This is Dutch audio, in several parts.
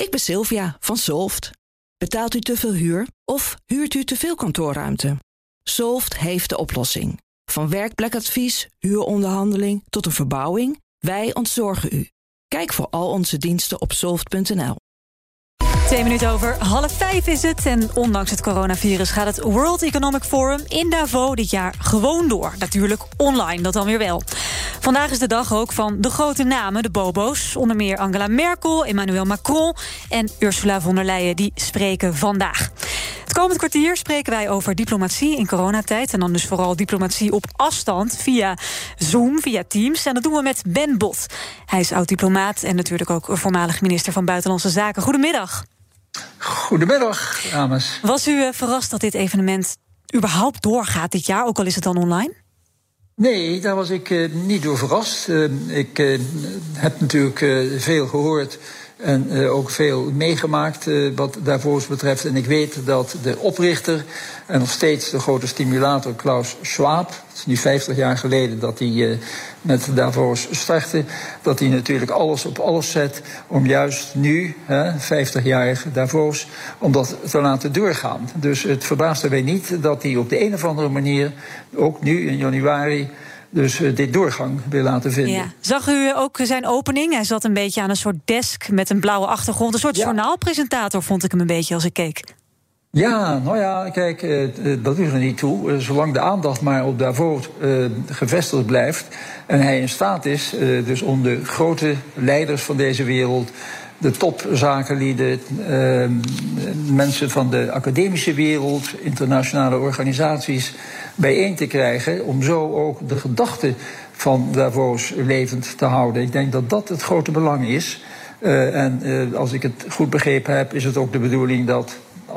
Ik ben Sylvia van Solft. Betaalt u te veel huur of huurt u te veel kantoorruimte? Solft heeft de oplossing. Van werkplekadvies, huuronderhandeling tot een verbouwing, wij ontzorgen u. Kijk voor al onze diensten op soft.nl. Twee minuten over half vijf is het. En ondanks het coronavirus gaat het World Economic Forum in Davos dit jaar gewoon door. Natuurlijk online, dat dan weer wel. Vandaag is de dag ook van de grote namen, de bobo's. Onder meer Angela Merkel, Emmanuel Macron en Ursula von der Leyen. Die spreken vandaag. Het komend kwartier spreken wij over diplomatie in coronatijd. En dan dus vooral diplomatie op afstand via Zoom, via Teams. En dat doen we met Ben Bot. Hij is oud-diplomaat en natuurlijk ook voormalig minister van Buitenlandse Zaken. Goedemiddag. Goedemiddag, dames. Was u eh, verrast dat dit evenement überhaupt doorgaat dit jaar, ook al is het dan online? Nee, daar was ik uh, niet door verrast. Uh, ik uh, heb natuurlijk veel gehoord en ook veel meegemaakt wat daarvoor betreft. En ik weet dat de oprichter en nog steeds de grote stimulator Klaus Schwab, het is nu 50 jaar geleden dat hij met Davos startte, dat hij natuurlijk alles op alles zet om juist nu, hè, 50 jaar Davos, om dat te laten doorgaan. Dus het verbaasde mij niet dat hij op de een of andere manier, ook nu in januari, dus uh, dit doorgang wil laten vinden. Ja. Zag u ook zijn opening? Hij zat een beetje aan een soort desk met een blauwe achtergrond. Een soort ja. journaalpresentator vond ik hem een beetje als ik keek. Ja, nou ja, kijk, uh, dat doet er niet toe. Uh, zolang de aandacht maar op Davos gevestigd blijft en hij in staat is, dus om de grote leiders van deze wereld de topzakenlieden, uh, mensen van de academische wereld, internationale organisaties bijeen te krijgen. Om zo ook de gedachte van Davos levend te houden. Ik denk dat dat het grote belang is. Uh, en uh, als ik het goed begrepen heb, is het ook de bedoeling dat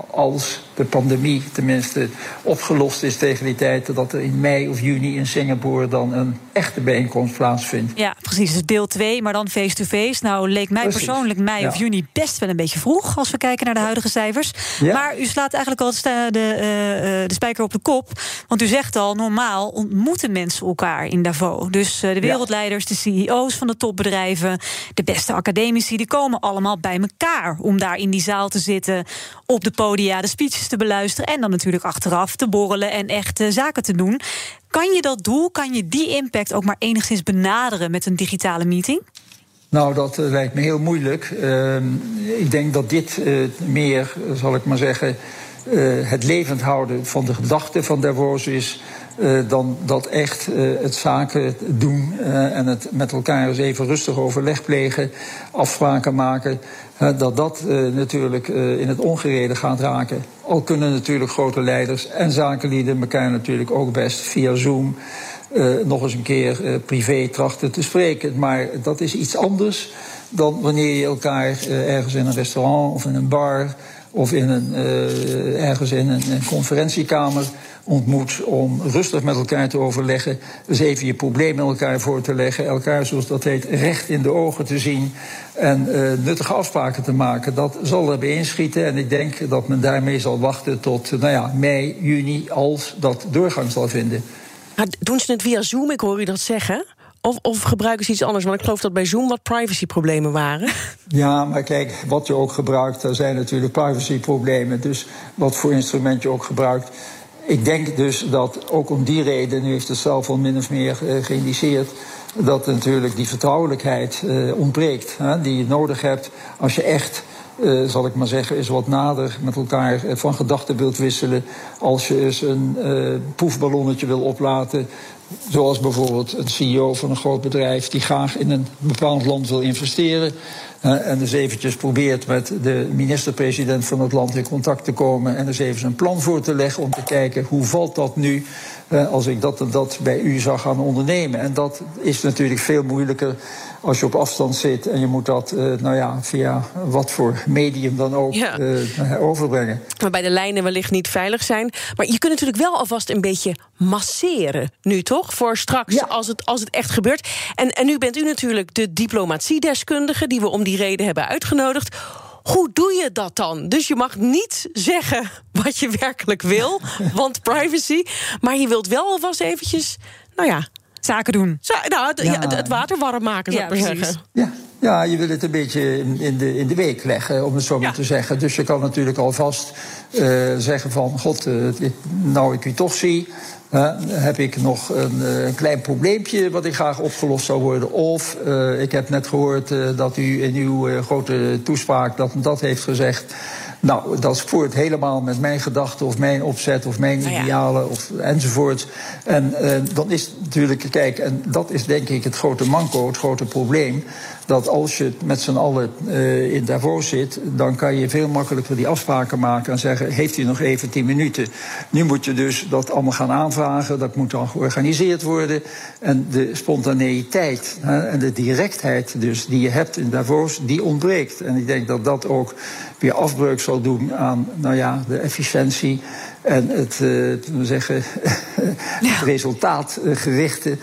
als de pandemie tenminste opgelost is tegen die tijd, dat er in mei of juni in Singapore dan een echte bijeenkomst plaatsvindt. Ja, precies. Dus deel 2, maar dan face-to-face. Nou, leek mij precies. persoonlijk mei ja. of juni best wel een beetje vroeg als we kijken naar de huidige cijfers. Ja. Maar u slaat eigenlijk al de, de, uh, de spijker op de kop. Want u zegt al, normaal ontmoeten mensen elkaar in Davos. Dus uh, de wereldleiders, de CEO's van de topbedrijven, de beste academici, die komen allemaal bij elkaar om daar in die zaal te zitten, op de podia de speeches te beluisteren en dan natuurlijk achteraf te borrelen en echt zaken te doen. Kan je dat doel, kan je die impact ook maar enigszins benaderen met een digitale meeting? Nou, dat uh, lijkt me heel moeilijk. Uh, ik denk dat dit uh, meer, zal ik maar zeggen, het levend houden van de gedachten van Davos is. Dan dat echt het zaken doen en het met elkaar eens even rustig overleg plegen, afspraken maken dat dat natuurlijk in het ongereden gaat raken. Al kunnen natuurlijk grote leiders en zakenlieden elkaar natuurlijk ook best via Zoom nog eens een keer privé trachten te spreken. Maar dat is iets anders dan wanneer je elkaar ergens in een restaurant of in een bar of in een, ergens in een conferentiekamer ontmoet om rustig met elkaar te overleggen. Dus even je probleem met elkaar voor te leggen. Elkaar, zoals dat heet, recht in de ogen te zien. En uh, nuttige afspraken te maken. Dat zal er bij inschieten. En ik denk dat men daarmee zal wachten tot nou ja, mei, juni, als dat doorgang zal vinden. Maar doen ze het via Zoom? Ik hoor u dat zeggen. Of, of, gebruiken ze iets anders? Want ik geloof dat bij Zoom wat privacyproblemen waren. Ja, maar kijk, wat je ook gebruikt, daar zijn natuurlijk privacyproblemen. Dus wat voor instrument je ook gebruikt. Ik denk dus dat ook om die reden, nu heeft het zelf al min of meer uh, geïndiceerd, dat natuurlijk die vertrouwelijkheid uh, ontbreekt. Hè, die je nodig hebt als je echt, uh, zal ik maar zeggen, eens wat nader met elkaar van gedachten wilt wisselen. Als je eens een proefballonnetje wil oplaten. Zoals bijvoorbeeld een CEO van een groot bedrijf die graag in een bepaald land wil investeren. Uh, en dus eventjes probeert met de minister-president van het land in contact te komen. En dus even zijn plan voor te leggen om te kijken hoe valt dat nu uh, als ik dat en dat bij u zou gaan ondernemen. En dat is natuurlijk veel moeilijker als je op afstand zit en je moet dat, uh, nou ja, via wat voor medium dan ook ja. uh, overbrengen. Waarbij de lijnen wellicht niet veilig zijn. Maar je kunt natuurlijk wel alvast een beetje masseren nu, toch? Voor straks, ja. als, het, als het echt gebeurt. En, en nu bent u natuurlijk de diplomatiedeskundige die we om die reden hebben uitgenodigd. Hoe doe je dat dan? Dus je mag niet zeggen wat je werkelijk wil, want privacy. Maar je wilt wel alvast eventjes, nou ja, zaken doen. Zo, nou, het, ja. het, water warm maken, zou ik maar zeggen. Ja. Ja, je wil het een beetje in, de, in de week leggen, om het zo maar te zeggen. Dus je kan natuurlijk alvast uh, zeggen van... god, uh, nou ik u toch zie... Heb ik nog een, een, klein probleempje wat ik graag opgelost zou worden? Of ik heb net gehoord dat u in uw grote toespraak dat dat heeft gezegd. Nou, dat voert helemaal met mijn gedachten of mijn opzet of mijn nou idealen of, enzovoort. En uh, dan is natuurlijk, kijk, en dat is denk ik het grote manco, het grote probleem. Dat als je met z'n allen uh, in Davos zit, dan kan je veel makkelijker die afspraken maken en zeggen: Heeft u nog even tien minuten? Nu moet je dus dat allemaal gaan aanvragen, dat moet dan georganiseerd worden. En de spontaneïteit hè, en de directheid dus die je hebt in Davos, die ontbreekt. En ik denk dat dat ook weer afbreuk zal doen aan nou ja, de efficiëntie en het, uh, zeggen, het resultaatgerichte.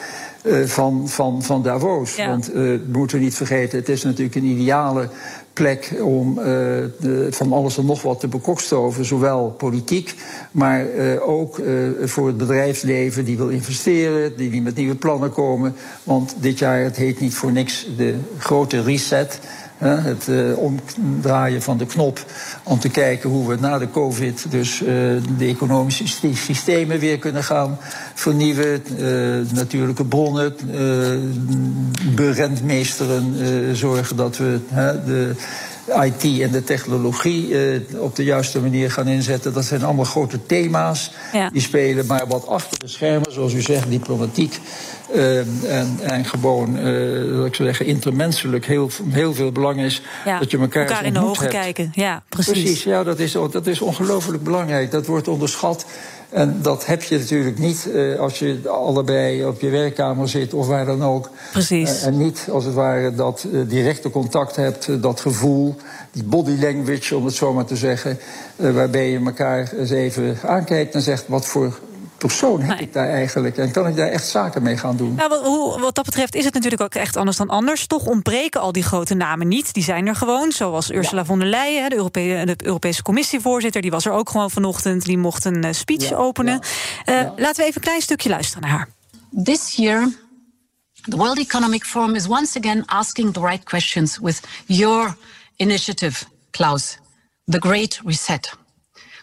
Uh, van, van, van Davos. Ja. Want uh, we moeten niet vergeten, het is natuurlijk een ideale plek om uh, de, van alles en nog wat te bekokstoven. Zowel politiek, maar ook voor het bedrijfsleven die wil investeren, die, die met nieuwe plannen komen. Want dit jaar, het heet niet voor niks de grote reset. Het uh, omdraaien van de knop om te kijken hoe we na de COVID dus uh, de economische systemen weer kunnen gaan vernieuwen. Uh, natuurlijke bronnen, berendmeesteren, zorgen dat we de IT en de technologie op de juiste manier gaan inzetten. Dat zijn allemaal grote thema's ja. die spelen. Maar wat achter de schermen, zoals u zegt, diplomatiek en, en, gewoon, uh, ik zou zeggen, intermenselijk heel, heel veel belang is. Ja, dat je elkaar, elkaar in de ogen hebt. kijken. Ja, precies. Precies, ja, dat is, dat is ongelooflijk belangrijk. Dat wordt onderschat. En dat heb je natuurlijk niet uh, als je allebei op je werkkamer zit of waar dan ook. Precies. Uh, en niet als het ware dat uh, directe contact hebt, dat gevoel, die body language om het zo maar te zeggen. waarbij je elkaar eens even aankijkt en zegt: wat voor persoon heb ik daar eigenlijk? En kan ik daar echt zaken mee gaan doen? Nou, wat, hoe, wat dat betreft is het natuurlijk ook echt anders dan anders. Toch ontbreken al die grote namen niet. Die zijn er gewoon, zoals Ursula von der Leyen, de, Europese, de Europese Commissievoorzitter. Die was er ook gewoon vanochtend. Die mocht een uh, speech ja, openen. Uh, laten we even een klein stukje luisteren naar haar. This year, the World Economic Forum is once again asking the right questions with your initiative, Klaus, the Great Reset.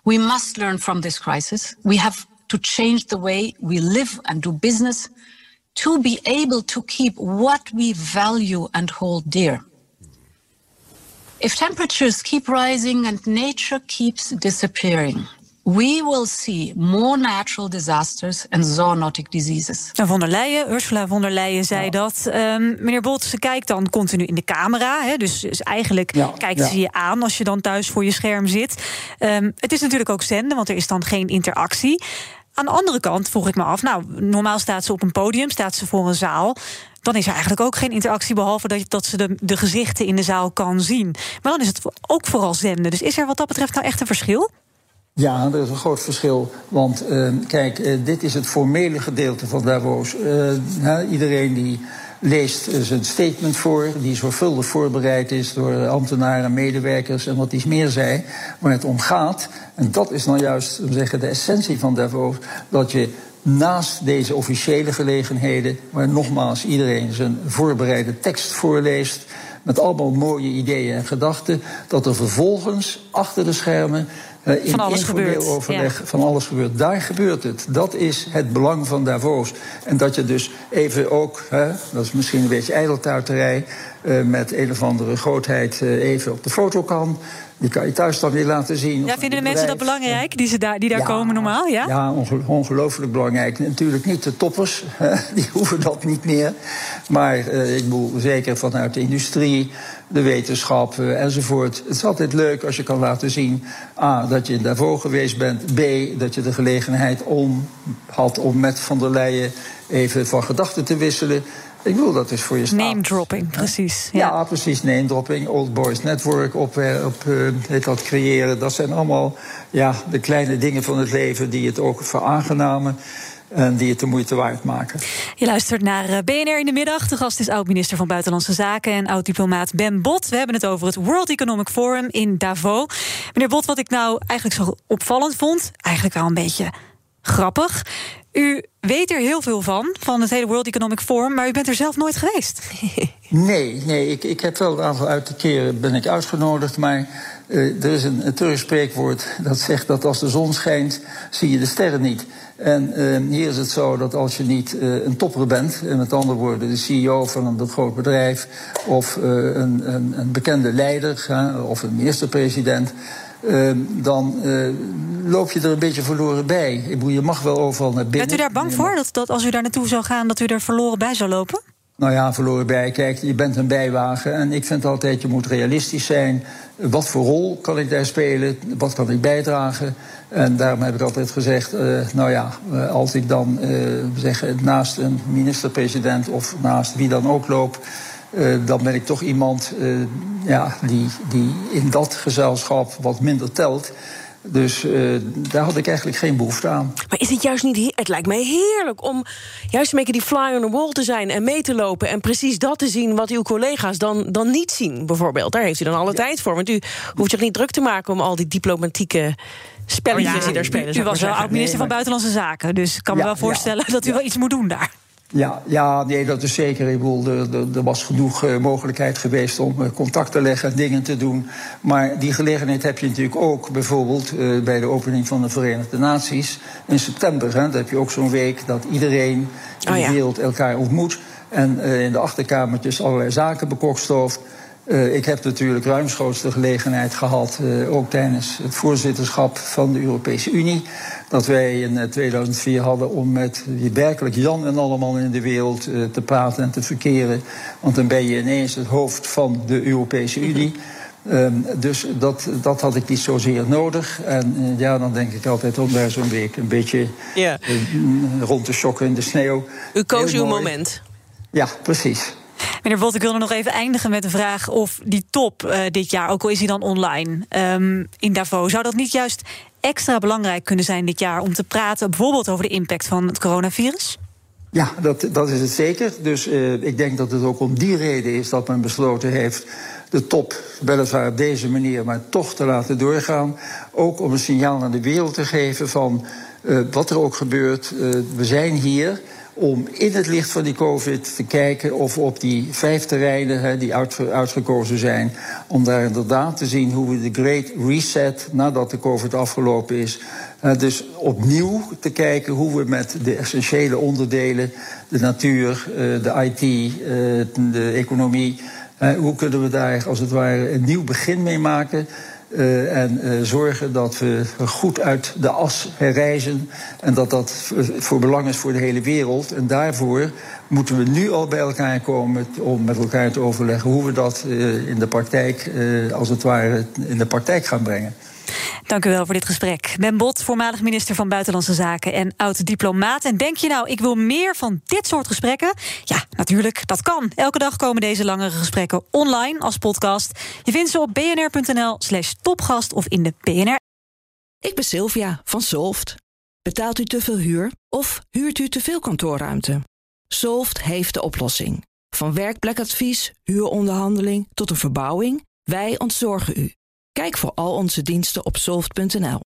We must learn from this crisis. We have to change the way we live and do business, to be able to keep what we value and hold dear. If temperatures keep rising and nature keeps disappearing, we will see more natural disasters and zoonotic diseases. Von der Leyen, Ursula von der Leyen zei ja. dat. Um, meneer Bolt, ze kijkt dan continu in de camera. Hè, dus, dus eigenlijk ja, kijkt ja. ze je aan als je dan thuis voor je scherm zit. Um, het is natuurlijk ook zenden, want er is dan geen interactie. Aan de andere kant vroeg ik me af, nou, normaal staat ze op een podium, staat ze voor een zaal. Dan is er eigenlijk ook geen interactie, behalve dat, dat ze de, de gezichten in de zaal kan zien. Maar dan is het ook vooral zenden. Dus is er wat dat betreft nou echt een verschil? Ja, er is een groot verschil. Want uh, kijk, uh, dit is het formele gedeelte van Davos. Uh, iedereen die leest zijn statement voor, die zorgvuldig voorbereid is door ambtenaren en medewerkers en wat iets meer zei, waar het om gaat. En dat is nou juist zeggen, de essentie van Davos, dat je naast deze officiële gelegenheden, waar nogmaals iedereen zijn voorbereide tekst voorleest, met allemaal mooie ideeën en gedachten, dat er vervolgens achter de schermen uh, in van alles gebeurt. overleg van alles gebeurt. Daar gebeurt het. Dat is het belang van Davos. En dat je dus even ook, hè, dat is misschien een beetje ijdeltuiterij, uh, met een of andere grootheid uh, even op de foto kan. Die kan je thuis dan weer laten zien. Ja, vinden de mensen dat belangrijk, die, ze daar, die daar ja, komen normaal? Ja, ja ongelooflijk belangrijk. Natuurlijk niet de toppers, die hoeven dat niet meer. Maar uh, ik bedoel, zeker vanuit de industrie, de wetenschap uh, enzovoort. Het is altijd leuk als je kan laten zien... A, dat je daarvoor geweest bent. B, dat je de gelegenheid om had om met Van der Leyen even van gedachten te wisselen. Ik bedoel, dat is voor je staat. Name dropping, precies. Ja. ja, precies, name dropping. Old Boys Network op, eh, op uh, heet dat creëren. Dat zijn allemaal ja, de kleine dingen van het leven die het ook veraangenamen. En die het de moeite waard maken. Je luistert naar eh, BNR in de middag. De gast is oud-minister van Buitenlandse Zaken en oud-diplomaat Ben Bot. We hebben het over het World Economic Forum in Davos. Meneer Bot, wat ik nou eigenlijk zo opvallend vond, eigenlijk wel een beetje Grappig. U weet er heel veel van, van het hele World Economic Forum, maar u bent er zelf nooit geweest. Nee, nee ik, ik heb wel een aantal uit de keren ben ik uitgenodigd, maar uh, er is een, een Turks spreekwoord dat zegt dat als de zon schijnt, zie je de sterren niet. En uh, hier is het zo dat als je niet uh, een topper bent, en met andere woorden de CEO van een groot bedrijf of een, een, een, bekende leider of een minister-president, dan loop je er een beetje verloren bij. Je mag wel overal naar binnen. Bent u daar bang voor dat, dat als u daar naartoe zou gaan, dat u er verloren bij zou lopen? Nou ja, verloren bij. Kijk, je bent een bijwagen. En ik vind altijd, je moet realistisch zijn. Wat voor rol kan ik daar spelen? Wat kan ik bijdragen? En daarom heb ik altijd gezegd, uh, nou ja, uh, als ik dan zeg, naast een minister-president of naast wie dan ook loop, dan ben ik toch iemand ja, die, die in dat gezelschap wat minder telt. Dus uh, daar had ik eigenlijk geen behoefte aan. Maar is het juist niet... Het lijkt mij heerlijk om juist een beetje die fly on the wall te zijn... en mee te lopen en precies dat te zien wat uw collega's dan, dan niet zien, bijvoorbeeld. Daar heeft u dan alle ja. tijd voor. Want u hoeft zich niet druk te maken om al die diplomatieke spelletjes oh ja, die daar spelen. U, u was wel oud-minister van Buitenlandse Zaken... dus ik kan me wel voorstellen dat u wel iets moet doen daar. Ja, ja, nee, dat is zeker. Ik bedoel, er, er was genoeg uh, mogelijkheid geweest om uh, contact te leggen, dingen te doen. Maar die gelegenheid heb je natuurlijk ook bijvoorbeeld uh, bij de opening van de Verenigde Naties in september. Hè, dan heb je ook zo'n week dat iedereen in oh, ja. de wereld elkaar ontmoet. En in de achterkamertjes allerlei zaken bekokstoft. Uh, ik heb natuurlijk ruimschoots de gelegenheid gehad, uh, ook tijdens het voorzitterschap van de Europese Unie, dat wij in 2004 hadden om met werkelijk Jan en allemaal in de wereld uh, te praten en te verkeren. Want dan ben je ineens het hoofd van de Europese Unie. Um, dus dat, dat had ik niet zozeer nodig. En ja, dan denk ik altijd om daar zo'n week een beetje yeah. rond te shocken in de sneeuw. U koos uw moment. Ja, precies. Meneer Bot, ik wil er nog even eindigen met de vraag of die top uh, dit jaar, ook al is hij dan online, um, in Davos, zou dat niet juist extra belangrijk kunnen zijn dit jaar om te praten, bijvoorbeeld over de impact van het coronavirus? Ja, dat, dat is het zeker. Dus uh, ik denk dat het ook om die reden is dat men besloten heeft de top weliswaar op deze manier, maar toch te laten doorgaan. Ook om een signaal aan de wereld te geven van uh, wat er ook gebeurt. We zijn hier om in het licht van die COVID te kijken of op die vijf terreinen hè, die uit, uitgekozen zijn, om daar inderdaad te zien hoe we de Great Reset, nadat de COVID afgelopen is, dus opnieuw te kijken hoe we met de essentiële onderdelen, de natuur, uh, de IT, uh, de economie, hoe kunnen we daar als het ware een nieuw begin mee maken. Uh, en uh, zorgen dat we goed uit de as herreizen. En dat dat voor belang is voor de hele wereld. En daarvoor moeten we nu al bij elkaar komen om met elkaar te overleggen hoe we dat uh, in de praktijk, als het ware, in de praktijk gaan brengen. Dank u wel voor dit gesprek. Ben Bot, voormalig minister van Buitenlandse Zaken en oud-diplomaat. En denk je nou, ik wil meer van dit soort gesprekken? Ja, natuurlijk, dat kan. Elke dag komen deze langere gesprekken online als podcast. Je vindt ze op bnr.nl slash topgast of in de BNR. Ik ben Sylvia van Solft. Betaalt u te veel huur of huurt u te veel kantoorruimte? Solft heeft de oplossing. Van werkplekadvies, huuronderhandeling tot een verbouwing, wij ontzorgen u. Kijk voor al onze diensten op soft.nl.